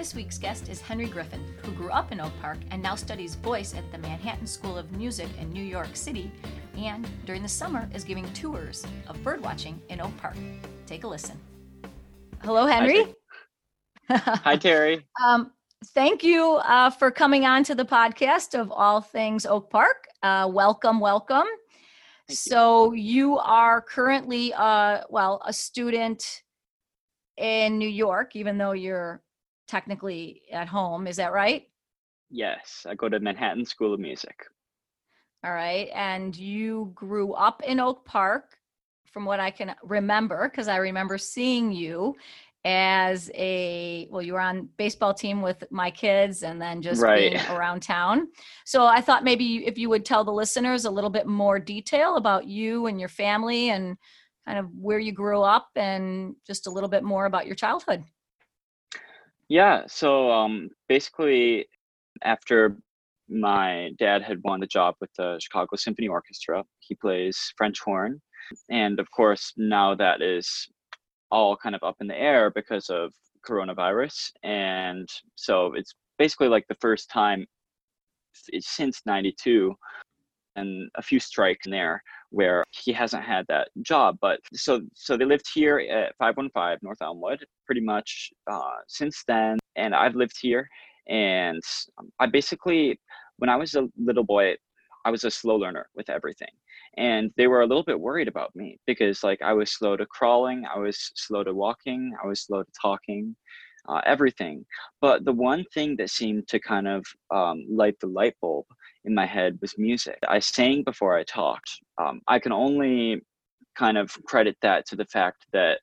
This week's guest is Henry Griffin, who grew up in Oak Park and now studies voice at the Manhattan School of Music in New York City, and during the summer is giving tours of birdwatching in Oak Park. Take a listen. Hello, Henry. Hi, Terry. um, thank you uh, for coming on to the podcast of All Things Oak Park. Uh, welcome, welcome. Thank you. so you are currently, uh, well, a student in New York, even though you're technically at home. Is that right? Yes, I go to Manhattan School of Music. All right. And you grew up in Oak Park, from what I can remember, because I remember seeing you as a well, you were on baseball team with my kids and then just Right. being around town. So I thought maybe if you would tell the listeners a little bit more detail about you and your family and kind of where you grew up and just a little bit more about your childhood. Yeah, so um, basically, after my dad had won the job with the Chicago Symphony Orchestra, he plays French horn. And of course, now that is all kind of up in the air because of coronavirus. And so it's basically like the first time since 92 and a few strikes in there where he hasn't had that job but so so they lived here at 515 north elmwood pretty much uh, since then and i've lived here and um, i basically when i was a little boy i was a slow learner with everything and they were a little bit worried about me because like i was slow to crawling i was slow to walking i was slow to talking uh, everything but the one thing that seemed to kind of um, light the light bulb in my head was music. I sang before I talked. Um, I can only kind of credit that to the fact that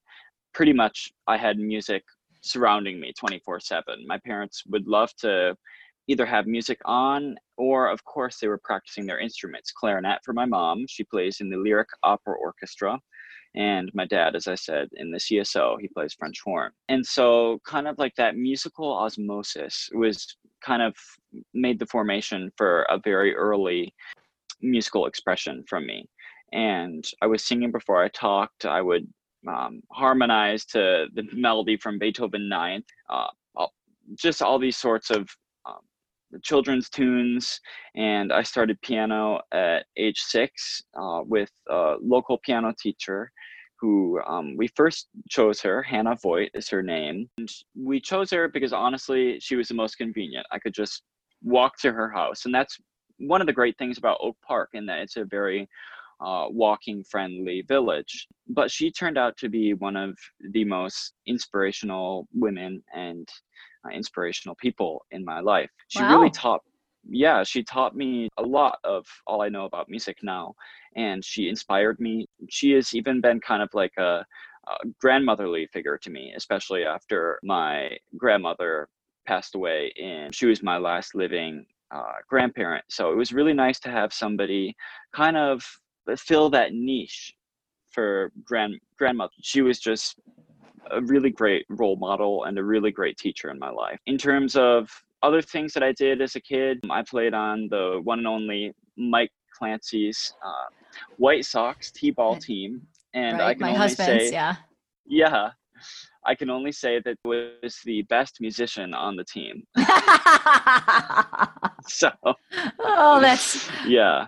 pretty much I had music surrounding me 24 7. My parents would love to either have music on or, of course, they were practicing their instruments. Clarinet for my mom, she plays in the Lyric Opera Orchestra. And my dad, as I said, in the CSO, he plays French horn. And so, kind of like that musical osmosis was kind of made the formation for a very early musical expression from me. And I was singing before I talked. I would um, harmonize to the melody from Beethoven Ninth, uh, just all these sorts of um, children's tunes. And I started piano at age six uh, with a local piano teacher who um, we first chose her. Hannah Voigt is her name. And we chose her because honestly, she was the most convenient. I could just walk to her house. And that's one of the great things about Oak Park in that it's a very uh, walking friendly village. But she turned out to be one of the most inspirational women and uh, inspirational people in my life. She Wow. really taught yeah, she taught me a lot of all I know about music now, and she inspired me. She has even been kind of like a, a grandmotherly figure to me, especially after my grandmother passed away, and she was my last living uh, grandparent. So it was really nice to have somebody kind of fill that niche for grand grandmother. She was just a really great role model and a really great teacher in my life. In terms of other things that I did as a kid, I played on the one and only Mike Clancy's uh, White Sox T-ball Right. team, and I can My only husband's, say, yeah. yeah, I can only say that was the best musician on the team. So oh, that's yeah,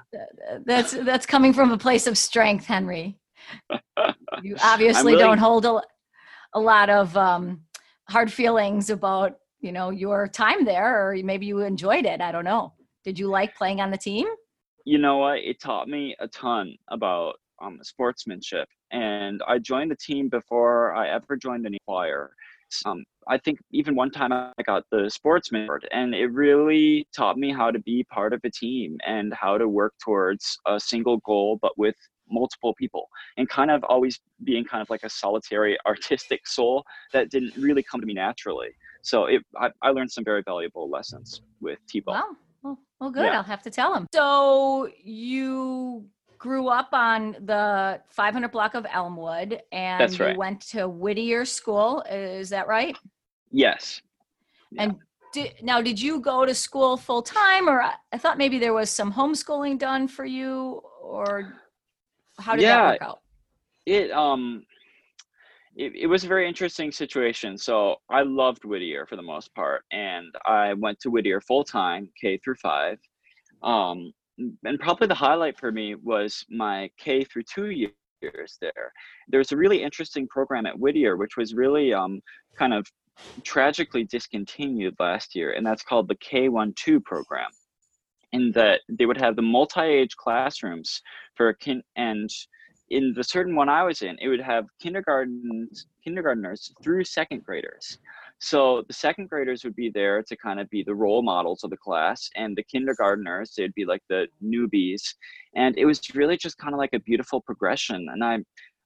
that's that's coming from a place of strength, Henry. You obviously really- don't hold a, a lot of um, hard feelings about you know your time there, or maybe you enjoyed it. I don't know. Did you like playing on the team? you know what? It taught me a ton about um, sportsmanship, and I joined the team before I ever joined any choir. Um, I think even one time I got the sportsman award, and it really taught me how to be part of a team and how to work towards a single goal, but with multiple people, and kind of always being kind of like a solitary artistic soul that didn't really come to me naturally. So it, I, I learned some very valuable lessons with T-ball. Wow. Well, well good. Yeah. I'll have to tell him. So you grew up on the 500 block of Elmwood and That's right. you went to Whittier School. Is that right? Yes. Yeah. And did, now, did you go to school full time, or I, I thought maybe there was some homeschooling done for you, or how did Yeah. that work out? it um it, it was a very interesting situation. So i loved whittier for the most part and i went to whittier full time k through five. Um and probably the highlight for me was my k through two years there. There was a really interesting program at whittier which was really um kind of tragically discontinued last year and that's called the k12 program in that they would have the multi-age classrooms for a kin and in the certain one I was in, it would have kindergarten kindergartners through second graders. So the second graders would be there to kind of be the role models of the class, and the kindergartners they'd be like the newbies, and it was really just kind of like a beautiful progression. And I,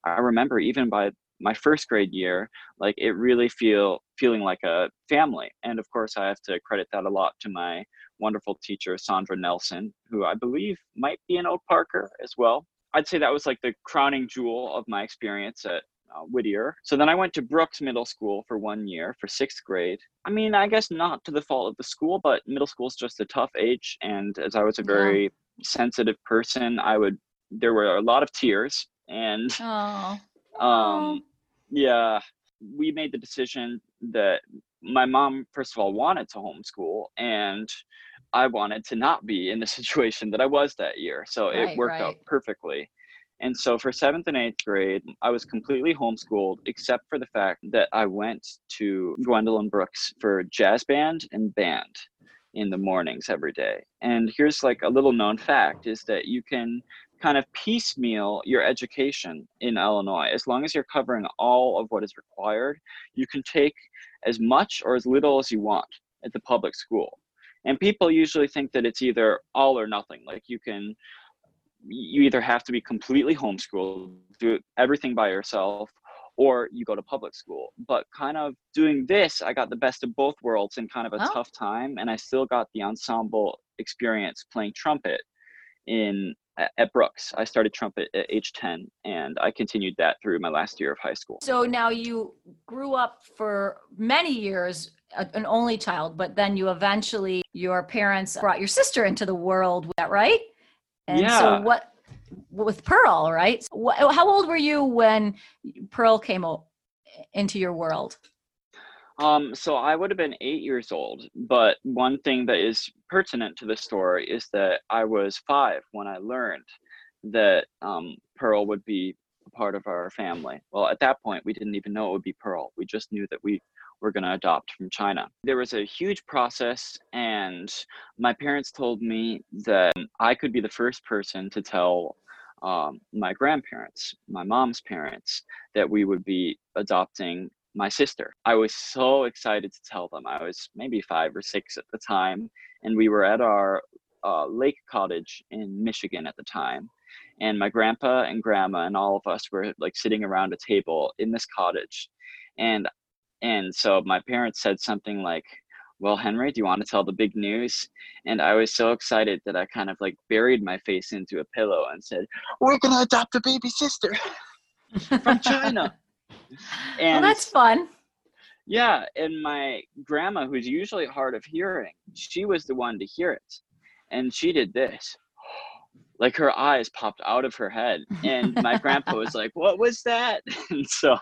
I remember even by my first grade year, like it really feel feeling like a family. And of course, I have to credit that a lot to my wonderful teacher Sandra Nelson, who I believe might be an Oak Parker as well. I'd say that was like the crowning jewel of my experience at uh, Whittier. So then I went to Brooks Middle School for one year for sixth grade. I mean, I guess not to the fault of the school, but middle school is just a tough age. And as I was a Yeah. very sensitive person, I would, there were a lot of tears. And um, yeah, we made the decision that my mom, first of all, wanted to homeschool, and I wanted to not be in the situation that I was that year. So Right, it worked out perfectly. And so for seventh and eighth grade, I was completely homeschooled, except for the fact that I went to Gwendolyn Brooks for jazz band and band in the mornings every day. And here's like a little known fact is that you can kind of piecemeal your education in Illinois. As long as you're covering all of what is required, you can take as much or as little as you want at the public school. And people usually think that it's either all or nothing. Like you can, you either have to be completely homeschooled, do everything by yourself, or you go to public school. But kind of doing this, I got the best of both worlds in kind of a Oh. tough time, and I still got the ensemble experience playing trumpet in at at Brooks. I started trumpet at age 10 and I continued that through my last year of high school. so now you grew up for many years a- an only child, but then you eventually your parents brought your sister into the world. That right? And so what with Pearl, right? So wh- how old were you when Pearl came o- into your world? Um, so I would have been eight years old, but one thing that is pertinent to the story is that I was five when I learned that um, Pearl would be a part of our family. Well, at that point, we didn't even know it would be Pearl. We just knew that we were going to adopt from China. There was a huge process, and my parents told me that I could be the first person to tell um, my grandparents, my mom's parents, that we would be adopting my sister. I was so excited to tell them. I was maybe five or six at the time, and we were at our uh, lake cottage in Michigan at the time. And my grandpa and grandma and all of us were like sitting around a table in this cottage, and and so my parents said something like, "Well, Henry, do you want to tell the big news?" And I was so excited that I kind of like buried my face into a pillow and said, "We're gonna adopt a baby sister from China." well, that's fun. Yeah, and my grandma, who's usually hard of hearing, she was the one to hear it. And she did this. Like her eyes popped out of her head. And my grandpa was like, What was that? And so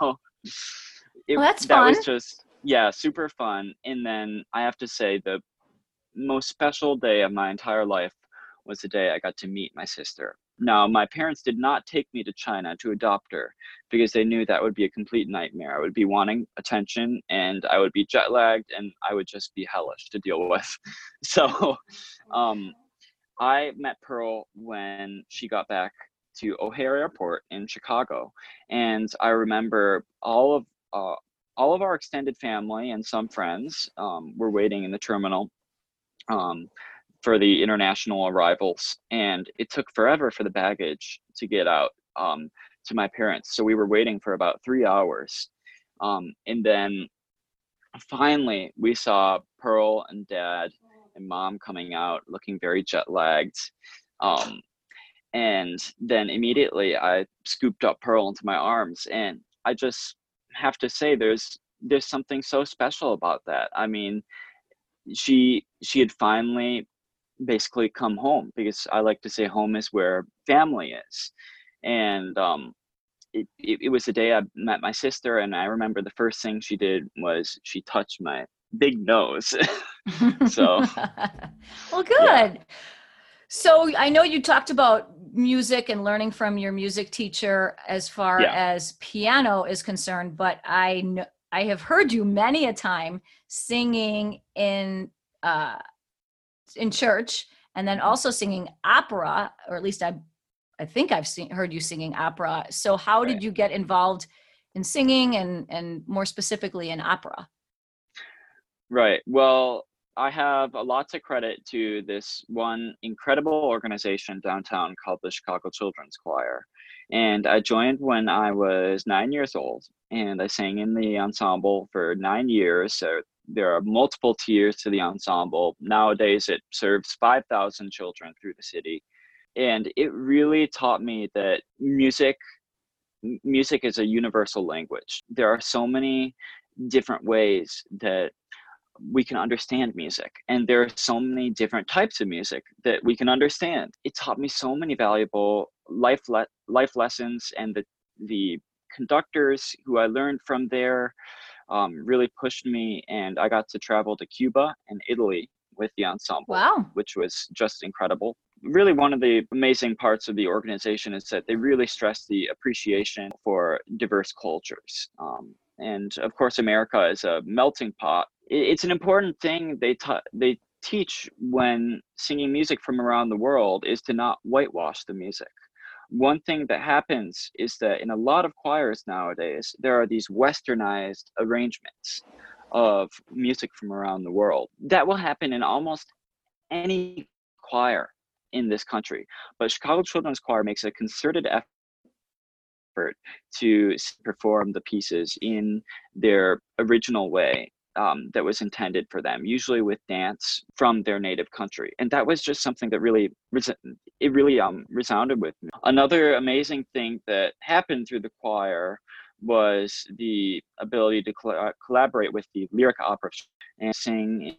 it, Well, that's that was just, yeah, super fun. And then I have to say, the most special day of my entire life was the day I got to meet my sister. Now, my parents did not take me to China to adopt her because they knew that would be a complete nightmare. I would be wanting attention and I would be jet lagged and I would just be hellish to deal with. So um, I met Pearl when she got back to O'Hare Airport in Chicago. And I remember all of uh, all of our extended family and some friends um, were waiting in the terminal um, for the international arrivals, and it took forever for the baggage to get out um, to my parents. So we were waiting for about three hours, um, and then finally we saw Pearl and Dad and Mom coming out looking very jet lagged. Um, and then immediately I scooped up Pearl into my arms, and I just have to say there's there's something so special about that. I mean, she she had finally basically come home because I like to say home is where family is, and um, it, it, it was the day I met my sister, and I remember the first thing she did was she touched my big nose. so, well, good. Yeah. So I know you talked about music and learning from your music teacher as far yeah. as piano is concerned, but I know I have heard you many a time singing in uh, in church, and then also singing opera, or at least I I think I've seen heard you singing opera. So how right. did you get involved in singing and and more specifically in opera? Right. Well, I have a lot to credit to this one incredible organization downtown called the Chicago Children's Choir. And I joined when I was nine years old, and I sang in the ensemble for nine years. So there are multiple tiers to the ensemble. Nowadays, it serves 5,000 children through the city. And it really taught me that music music is a universal language. There are so many different ways that we can understand music and there are so many different types of music that we can understand it taught me so many valuable life le- life lessons and the the conductors who i learned from there um, really pushed me and i got to travel to cuba and italy with the ensemble wow. which was just incredible really one of the amazing parts of the organization is that they really stress the appreciation for diverse cultures um, and of course america is a melting pot it's an important thing they they teach when singing music from around the world is to not whitewash the music. One thing that happens is that in a lot of choirs nowadays, there are these westernized arrangements of music from around the world. That will happen in almost any choir in this country. But Chicago Children's Choir makes a concerted effort to perform the pieces in their original way um, that was intended for them, usually with dance from their native country, and that was just something that really it really um, resounded with me. Another amazing thing that happened through the choir was the ability to cl- collaborate with the lyric opera and sing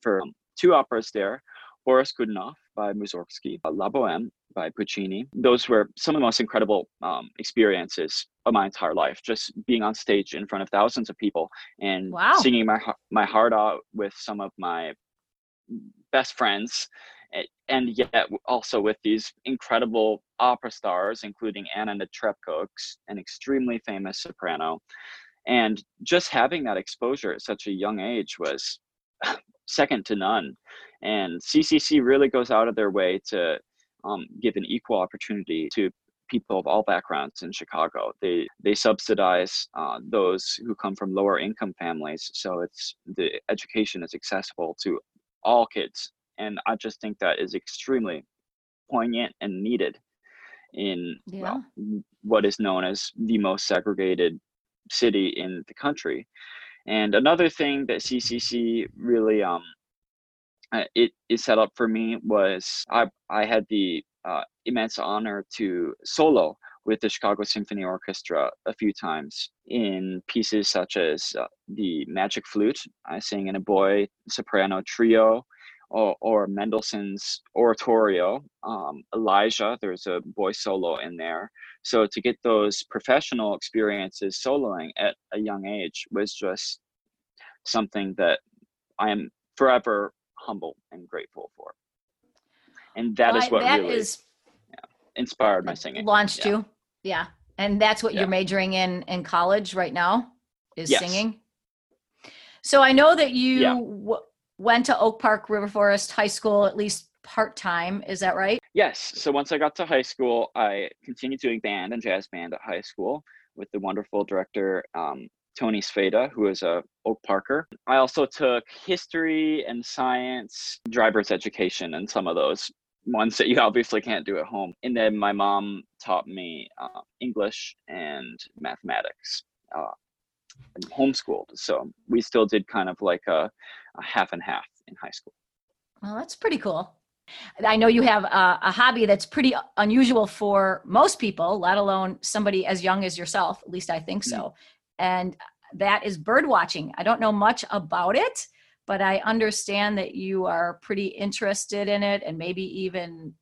for um, two operas there, Boris Godunov by Mussorgsky, La Boheme by Puccini. Those were some of the most incredible um, experiences of my entire life. Just being on stage in front of thousands of people and wow. singing my my heart out with some of my best friends, and yet also with these incredible opera stars, including Anna Netrebko, an extremely famous soprano. And just having that exposure at such a young age was second to none. And CCC really goes out of their way to um, give an equal opportunity to people of all backgrounds in Chicago. They they subsidize uh, those who come from lower income families, so it's the education is accessible to all kids, and I just think that is extremely poignant and needed in yeah. well, what is known as the most segregated city in the country. And another thing that CCC really um, uh, it is set up for me was I I had the uh, immense honor to solo with the Chicago Symphony Orchestra a few times in pieces such as uh, the Magic Flute. I sang in a boy soprano trio, or, or Mendelssohn's Oratorio, um, Elijah. There's a boy solo in there. So to get those professional experiences soloing at a young age was just something that I am forever humble and grateful for. And that well, is what that really is, yeah, inspired my singing. Launched yeah. you. Yeah. And that's what yeah. you're majoring in in college right now is yes. singing. So I know that you w- went to Oak Park River Forest High School at least part time. Is that right? Yes. So once I got to high school, I continued doing band and jazz band at high school with the wonderful director um, Tony Sveda, who is a Oak Parker. I also took history and science, driver's education, and some of those ones that you obviously can't do at home. And then my mom taught me uh, English and mathematics. Uh, homeschooled. So we still did kind of like a, a half and half in high school. Well, that's pretty cool. I know you have a, a, hobby that's pretty unusual for most people, let alone somebody as young as yourself. At least I think so. Mm-hmm. And that is bird watching. I don't know much about it, but I understand that you are pretty interested in it and maybe even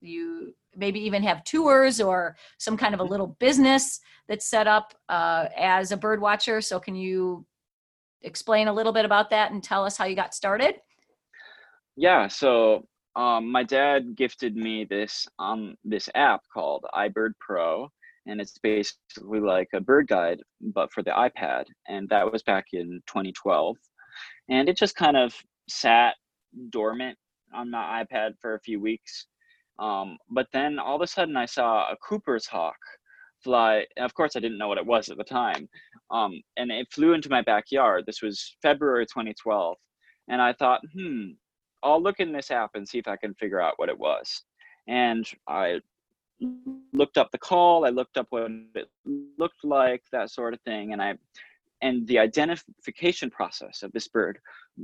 you maybe even have tours or some kind of a mm-hmm. little business that's set up uh, as a bird watcher. So can you explain a little bit about that and tell us how you got started? Yeah, so um, my dad gifted me this um this app called iBird Pro, and it's basically like a bird guide but for the iPad, and that was back in 2012, and it just kind of sat dormant on my iPad for a few weeks, um, but then all of a sudden I saw a Cooper's hawk fly. Of course, I didn't know what it was at the time, um, and it flew into my backyard. This was February 2012, and I thought, hmm, I'll look in this app and see if I can figure out what it was. And I looked up the call, I looked up what it looked like, that sort of thing, and I and the identification process of this bird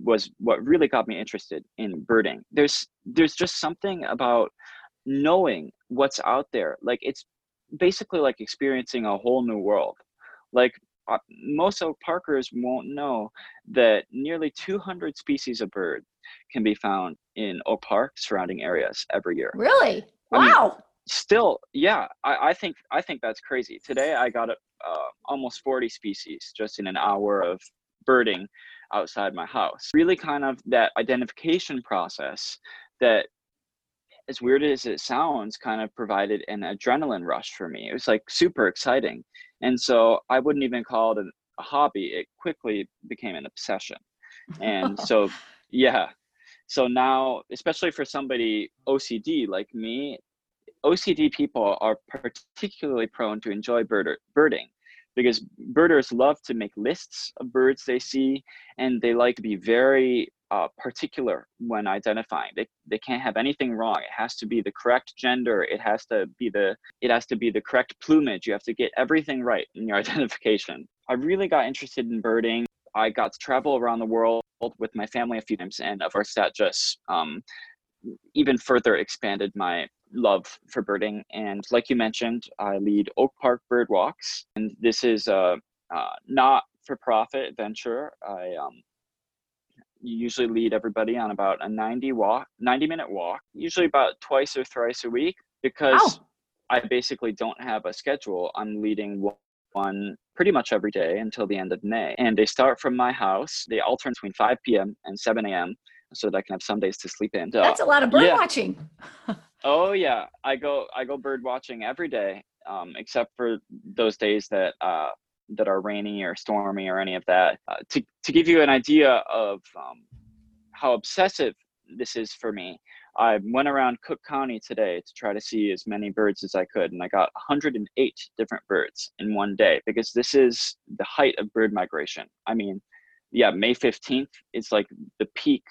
was what really got me interested in birding. There's there's just something about knowing what's out there. Like it's basically like experiencing a whole new world. Like uh, most Oak Parkers won't know that nearly 200 species of bird can be found in Oak Park surrounding areas every year. Really? I wow. Mean, still, yeah, I, I, think I think that's crazy. Today I got uh, almost 40 species just in an hour of birding outside my house. Really, kind of that identification process that as weird as it sounds, kind of provided an adrenaline rush for me. It was like super exciting. And so I wouldn't even call it a hobby. It quickly became an obsession. And so, yeah. So now, especially for somebody OCD like me, OCD people are particularly prone to enjoy birder, birding because birders love to make lists of birds they see and they like to be very uh, particular when identifying. They, they can't have anything wrong. It has to be the correct gender. It has to be the it has to be the correct plumage. You have to get everything right in your identification. I really got interested in birding. I got to travel around the world with my family a few times, and of course that just um, even further expanded my love for birding. And like you mentioned, I lead Oak Park Bird Walks, and this is a uh, not for profit venture. I um, usually lead everybody on about a 90 walk 90 minute walk usually about twice or thrice a week because wow. i basically don't have a schedule. I'm leading one pretty much every day until the end of may and they start from my house. They alternate between 5 p.m and 7 a.m so that i can have some days to sleep in. That's a lot of bird yeah. watching. Oh yeah. I go i go bird watching every day um, except for those days that uh, that are rainy or stormy or any of that. Uh, to to give you an idea of um, how obsessive this is for me, I went around Cook County today to try to see as many birds as I could, and I got 108 different birds in one day because this is the height of bird migration. I mean, yeah, May 15th is like the peak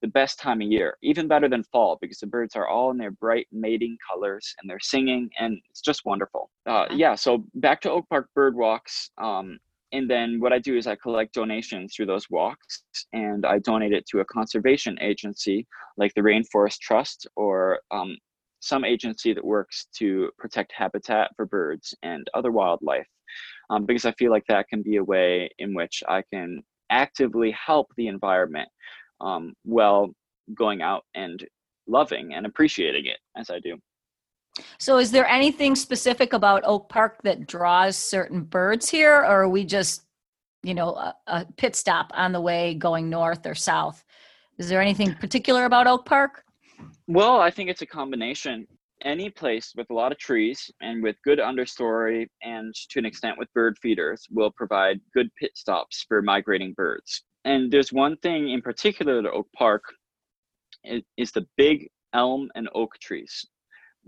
the best time of year, even better than fall because the birds are all in their bright mating colors and they're singing and it's just wonderful. Uh, yeah, so back to Oak Park Bird Walks. Um, and then what I do is I collect donations through those walks and I donate it to a conservation agency like the Rainforest Trust or um, some agency that works to protect habitat for birds and other wildlife. Um, because I feel like that can be a way in which I can actively help the environment um, while going out and loving and appreciating it as I do. So, is there anything specific about Oak Park that draws certain birds here, or are we just, you know, a, a pit stop on the way going north or south? Is there anything particular about Oak Park? Well, I think it's a combination. Any place with a lot of trees and with good understory and to an extent with bird feeders will provide good pit stops for migrating birds and there's one thing in particular at Oak Park is, the big elm and oak trees.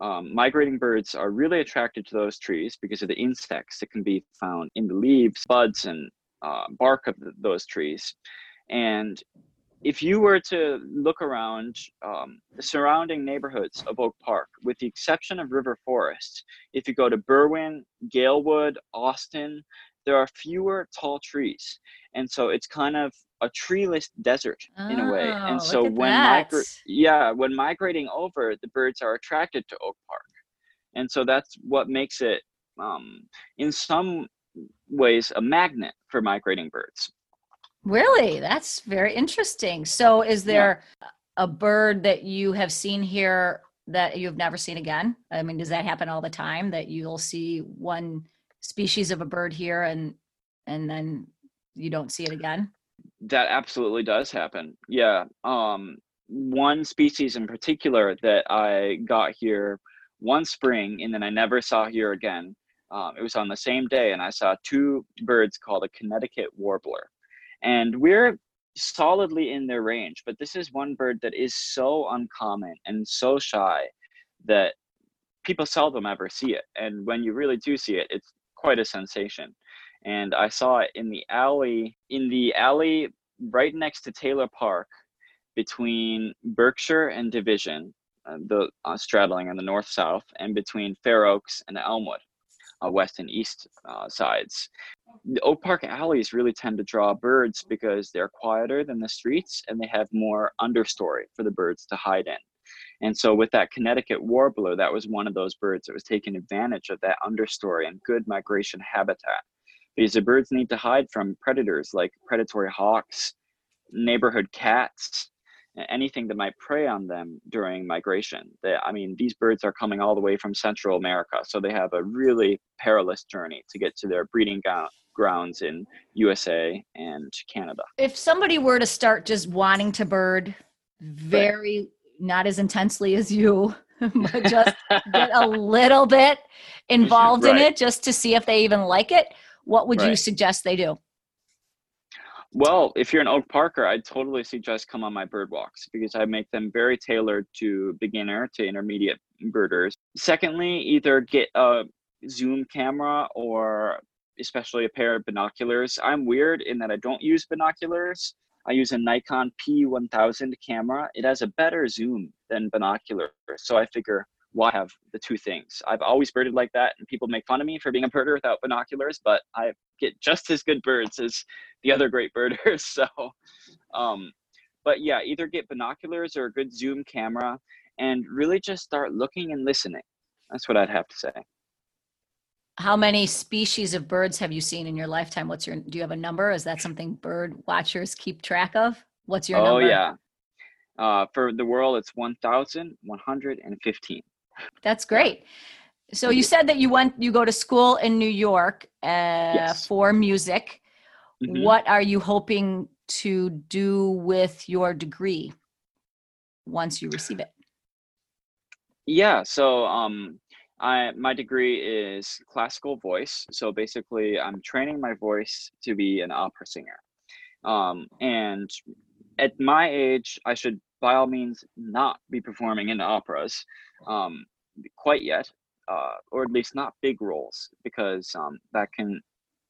Um, migrating birds are really attracted to those trees because of the insects that can be found in the leaves, buds, and uh, bark of the, those trees. And if you were to look around um, the surrounding neighborhoods of Oak Park, with the exception of River Forest, if you go to Berwyn, Galewood, Austin, there are fewer tall trees, and so it's kind of a treeless desert in a way. Oh, And so when migra- yeah, when migrating over, the birds are attracted to Oak Park, and so that's what makes it, um, in some ways, a magnet for migrating birds. Really? That's very interesting. So, is Yeah. there a bird that you have seen here that you've never seen again? I mean, does that happen all the time that you'll see one species of a bird here and and then you don't see it again? That absolutely does happen. Yeah. Um, one species in particular that I got here one spring and then I never saw here again. Um, it was on the same day, and I saw two birds called a Connecticut warbler. And we're solidly in their range, but this is one bird that is so uncommon and so shy that people seldom ever see it. And when you really do see it, it's quite a sensation. And I saw it in the alley, in the alley right next to Taylor Park between Berkshire and Division, uh, the uh, straddling on the north south, and between Fair Oaks and Elmwood, uh, west and east uh, sides. The Oak Park alleys really tend to draw birds because they're quieter than the streets and they have more understory for the birds to hide in. And so, with that Connecticut warbler, that was one of those birds that was taking advantage of that understory and good migration habitat. Because the birds need to hide from predators like predatory hawks, neighborhood cats, anything that might prey on them during migration. They, I mean, these birds are coming all the way from Central America, so they have a really perilous journey to get to their breeding go- grounds in USA and Canada. If somebody were to start just wanting to bird very not as intensely as you, but just get a little bit involved in it just to see if they even like it, what would you suggest they do? Well, if you're an Oak Parker, I'd totally suggest come on my bird walks because I make them very tailored to beginner to intermediate birders. Secondly, either get a zoom camera or especially a pair of binoculars. I'm weird in that I don't use binoculars. I use a Nikon P1000 camera. It has a better zoom than binoculars. So I figure why have the two things? I've always birded like that and people make fun of me for being a birder without binoculars, but I get just as good birds as the other great birders. So, um, but yeah, either get binoculars or a good zoom camera and really just start looking and listening. That's what I'd have to say. How many species of birds have you seen in your lifetime? What's your do you have a number? Is that something bird watchers keep track of? What's your oh, number? Oh yeah. Uh, for the world, it's 1,115. That's great. So you said that you went you go to school in New York uh, Yes. for music. Mhm. What are you hoping to do with your degree once you receive it? Yeah, so um I my degree is classical voice. So basically I'm training my voice to be an opera singer. Um and at my age I should by all means not be performing in operas um quite yet. Uh or at least not big roles because um that can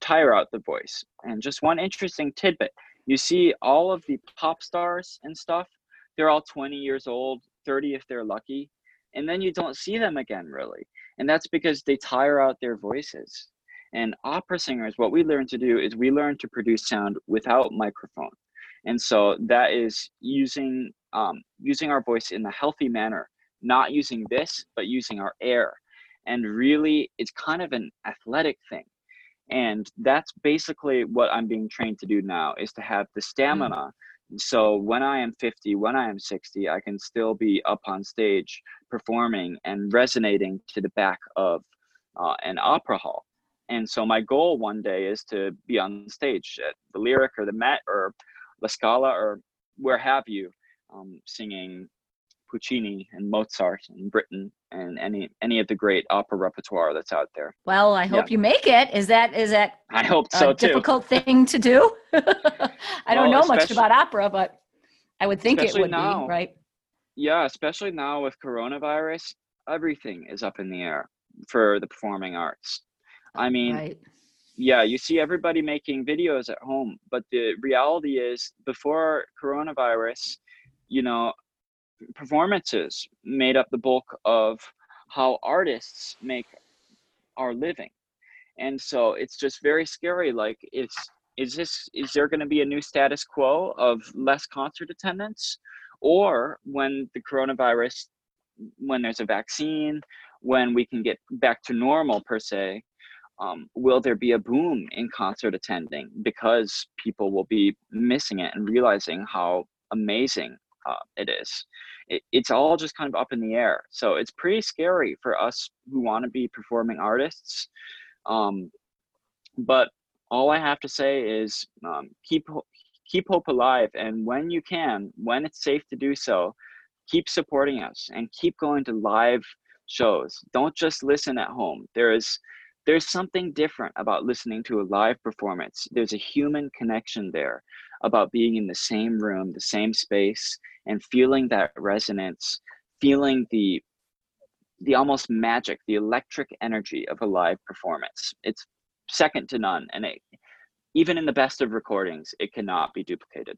tire out the voice. And just one interesting tidbit. You see all of the pop stars and stuff, they're all 20 years old, 30 if they're lucky and then you don't see them again really and that's because they tire out their voices and opera singers what we learn to do is we learn to produce sound without microphone and so that is using um, using our voice in a healthy manner not using this but using our air. And really it's kind of an athletic thing. And that's basically what i'm being trained to do now is to have the stamina. So when i am 50 when i am 60 i can still be up on stage performing and resonating to the back of uh, an opera hall. And so my goal one day is to be on stage at the lyric or the met or la scala or where have you um, singing puccini and mozart and britten and any any of the great opera repertoire that's out there Well, I hope you make it. Is that is that i hope a so too difficult thing to do? I don't know much about opera, but I would think it would now. be, right? yeah especially now with coronavirus everything is up in the air for the performing arts i oh, mean Right. yeah, you see everybody making videos at home, but the reality is before coronavirus, you know, performances made up the bulk of how artists make our living. and so it's just very scary like it's is this is there going to be a new status quo of less concert attendance or when the coronavirus when there's a vaccine when we can get back to normal per se um, will there be a boom in concert attending because people will be missing it and realizing how amazing uh, it is. It, it's all just kind of up in the air. So it's pretty scary for us who want to be performing artists um, but all i have to say is um, keep keep hope alive and when you can when it's safe to do so keep supporting us and keep going to live shows. Don't just listen at home. There is there's something different about listening to a live performance. There's a human connection there about being in the same room the same space and feeling that resonance feeling the the almost magic the electric energy of a live performance it's second to none and it, even in the best of recordings it cannot be duplicated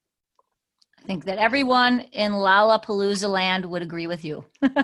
I think that everyone in Lollapalooza land would agree with you. and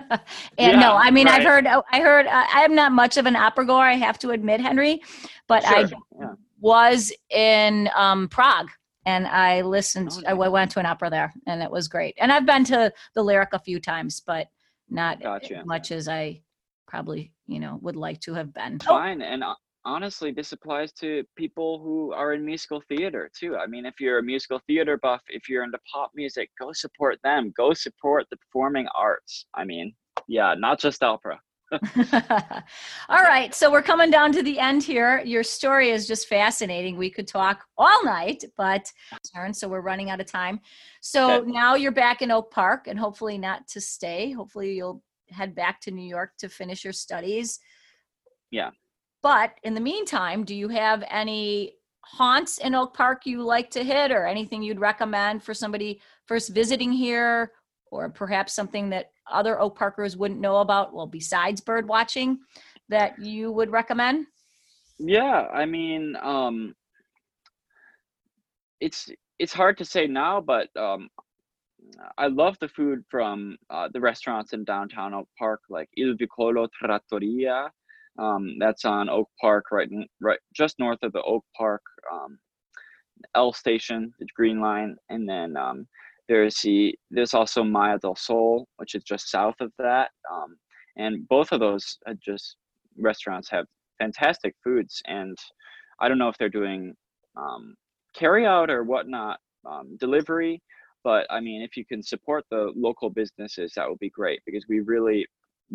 yeah, no, I mean, right. I've heard, I heard, uh, I am not much of an opera goer, I have to admit, Henry, but sure. I yeah. was in um, Prague and I listened, oh, I went to an opera there and it was great. And I've been to the Lyric a few times, but not gotcha. as much as I probably, you know, would like to have been. Fine. And uh, honestly, this applies to people who are in musical theater too. I mean, if you're a musical theater buff, if you're into pop music, go support them. Go support the performing arts. I mean, yeah, not just opera. all right, so we're coming down to the end here. Your story is just fascinating. We could talk all night, but so we're running out of time. So okay. now you're back in Oak Park, and hopefully not to stay. Hopefully you'll head back to New York to finish your studies. Yeah. But in the meantime, do you have any haunts in Oak Park you like to hit or anything you'd recommend for somebody first visiting here or perhaps something that other Oak Parkers wouldn't know about, well, besides bird watching, that you would recommend? Yeah, I mean, um, it's it's hard to say now, but um, I love the food from uh, the restaurants in downtown Oak Park, like Il Vicolo Trattoria. Um, that's on Oak Park, right, right, just north of the Oak Park um, L station, the Green Line, and then um, there's the there's also Maya del Sol, which is just south of that, um, and both of those just restaurants have fantastic foods. And I don't know if they're doing um, carry out or whatnot um, delivery, but I mean, if you can support the local businesses, that would be great because we really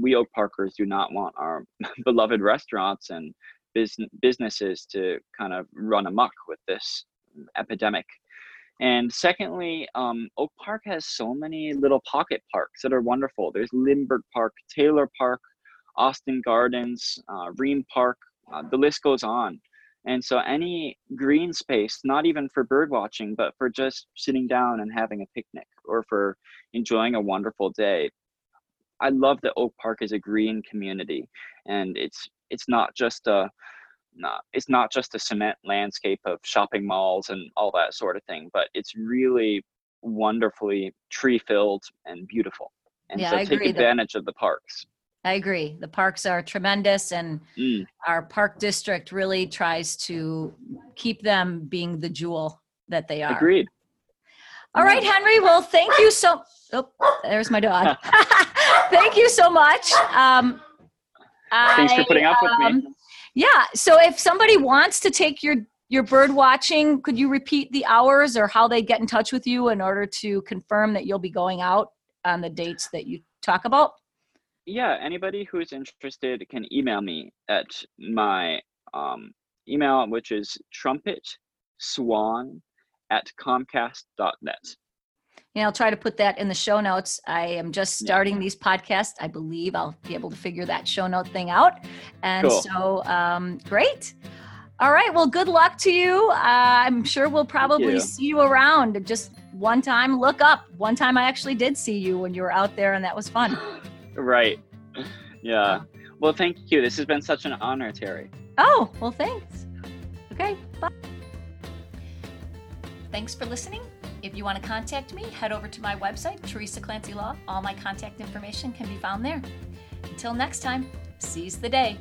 we Oak Parkers do not want our beloved restaurants and business businesses to kind of run amok with this epidemic. And secondly, um, Oak Park has so many little pocket parks that are wonderful. There's Lindbergh Park, Taylor Park, Austin Gardens, uh, Rehm Park. Uh, the list goes on. And so any green space, not even for bird watching, but for just sitting down and having a picnic or for enjoying a wonderful day. I love that Oak Park is a green community and it's it's not just a not it's not just a cement landscape of shopping malls and all that sort of thing, but it's really wonderfully tree filled and beautiful. And yeah, so I take advantage the, of the parks. I agree. The parks are tremendous, and mm. our park district really tries to keep them being the jewel that they are. Agreed. All right, Henry. Well, thank you so. Oh, there's my dog. thank you so much. Um, Thanks I, for putting up with um, me. Yeah. So if somebody wants to take your your bird watching, could you repeat the hours or how they get in touch with you in order to confirm that you'll be going out on the dates that you talk about? Yeah, anybody who is interested can email me at my um, email, which is trumpetswan at comcast.net. And I'll try to put that in the show notes. I am just starting these podcasts. I believe I'll be able to figure that show note thing out. And cool. so, um, great. All right. Well, good luck to you. Uh, I'm sure we'll probably you. see you around. Just one time, look up. One time I actually did see you when you were out there, and that was fun. right. Yeah. Well, thank you. This has been such an honor, Terry. Oh, well, thanks. Okay. Bye. Thanks for listening. If you want to contact me, head over to my website, Teresa Clancy Law. All my contact information can be found there. Until next time, seize the day.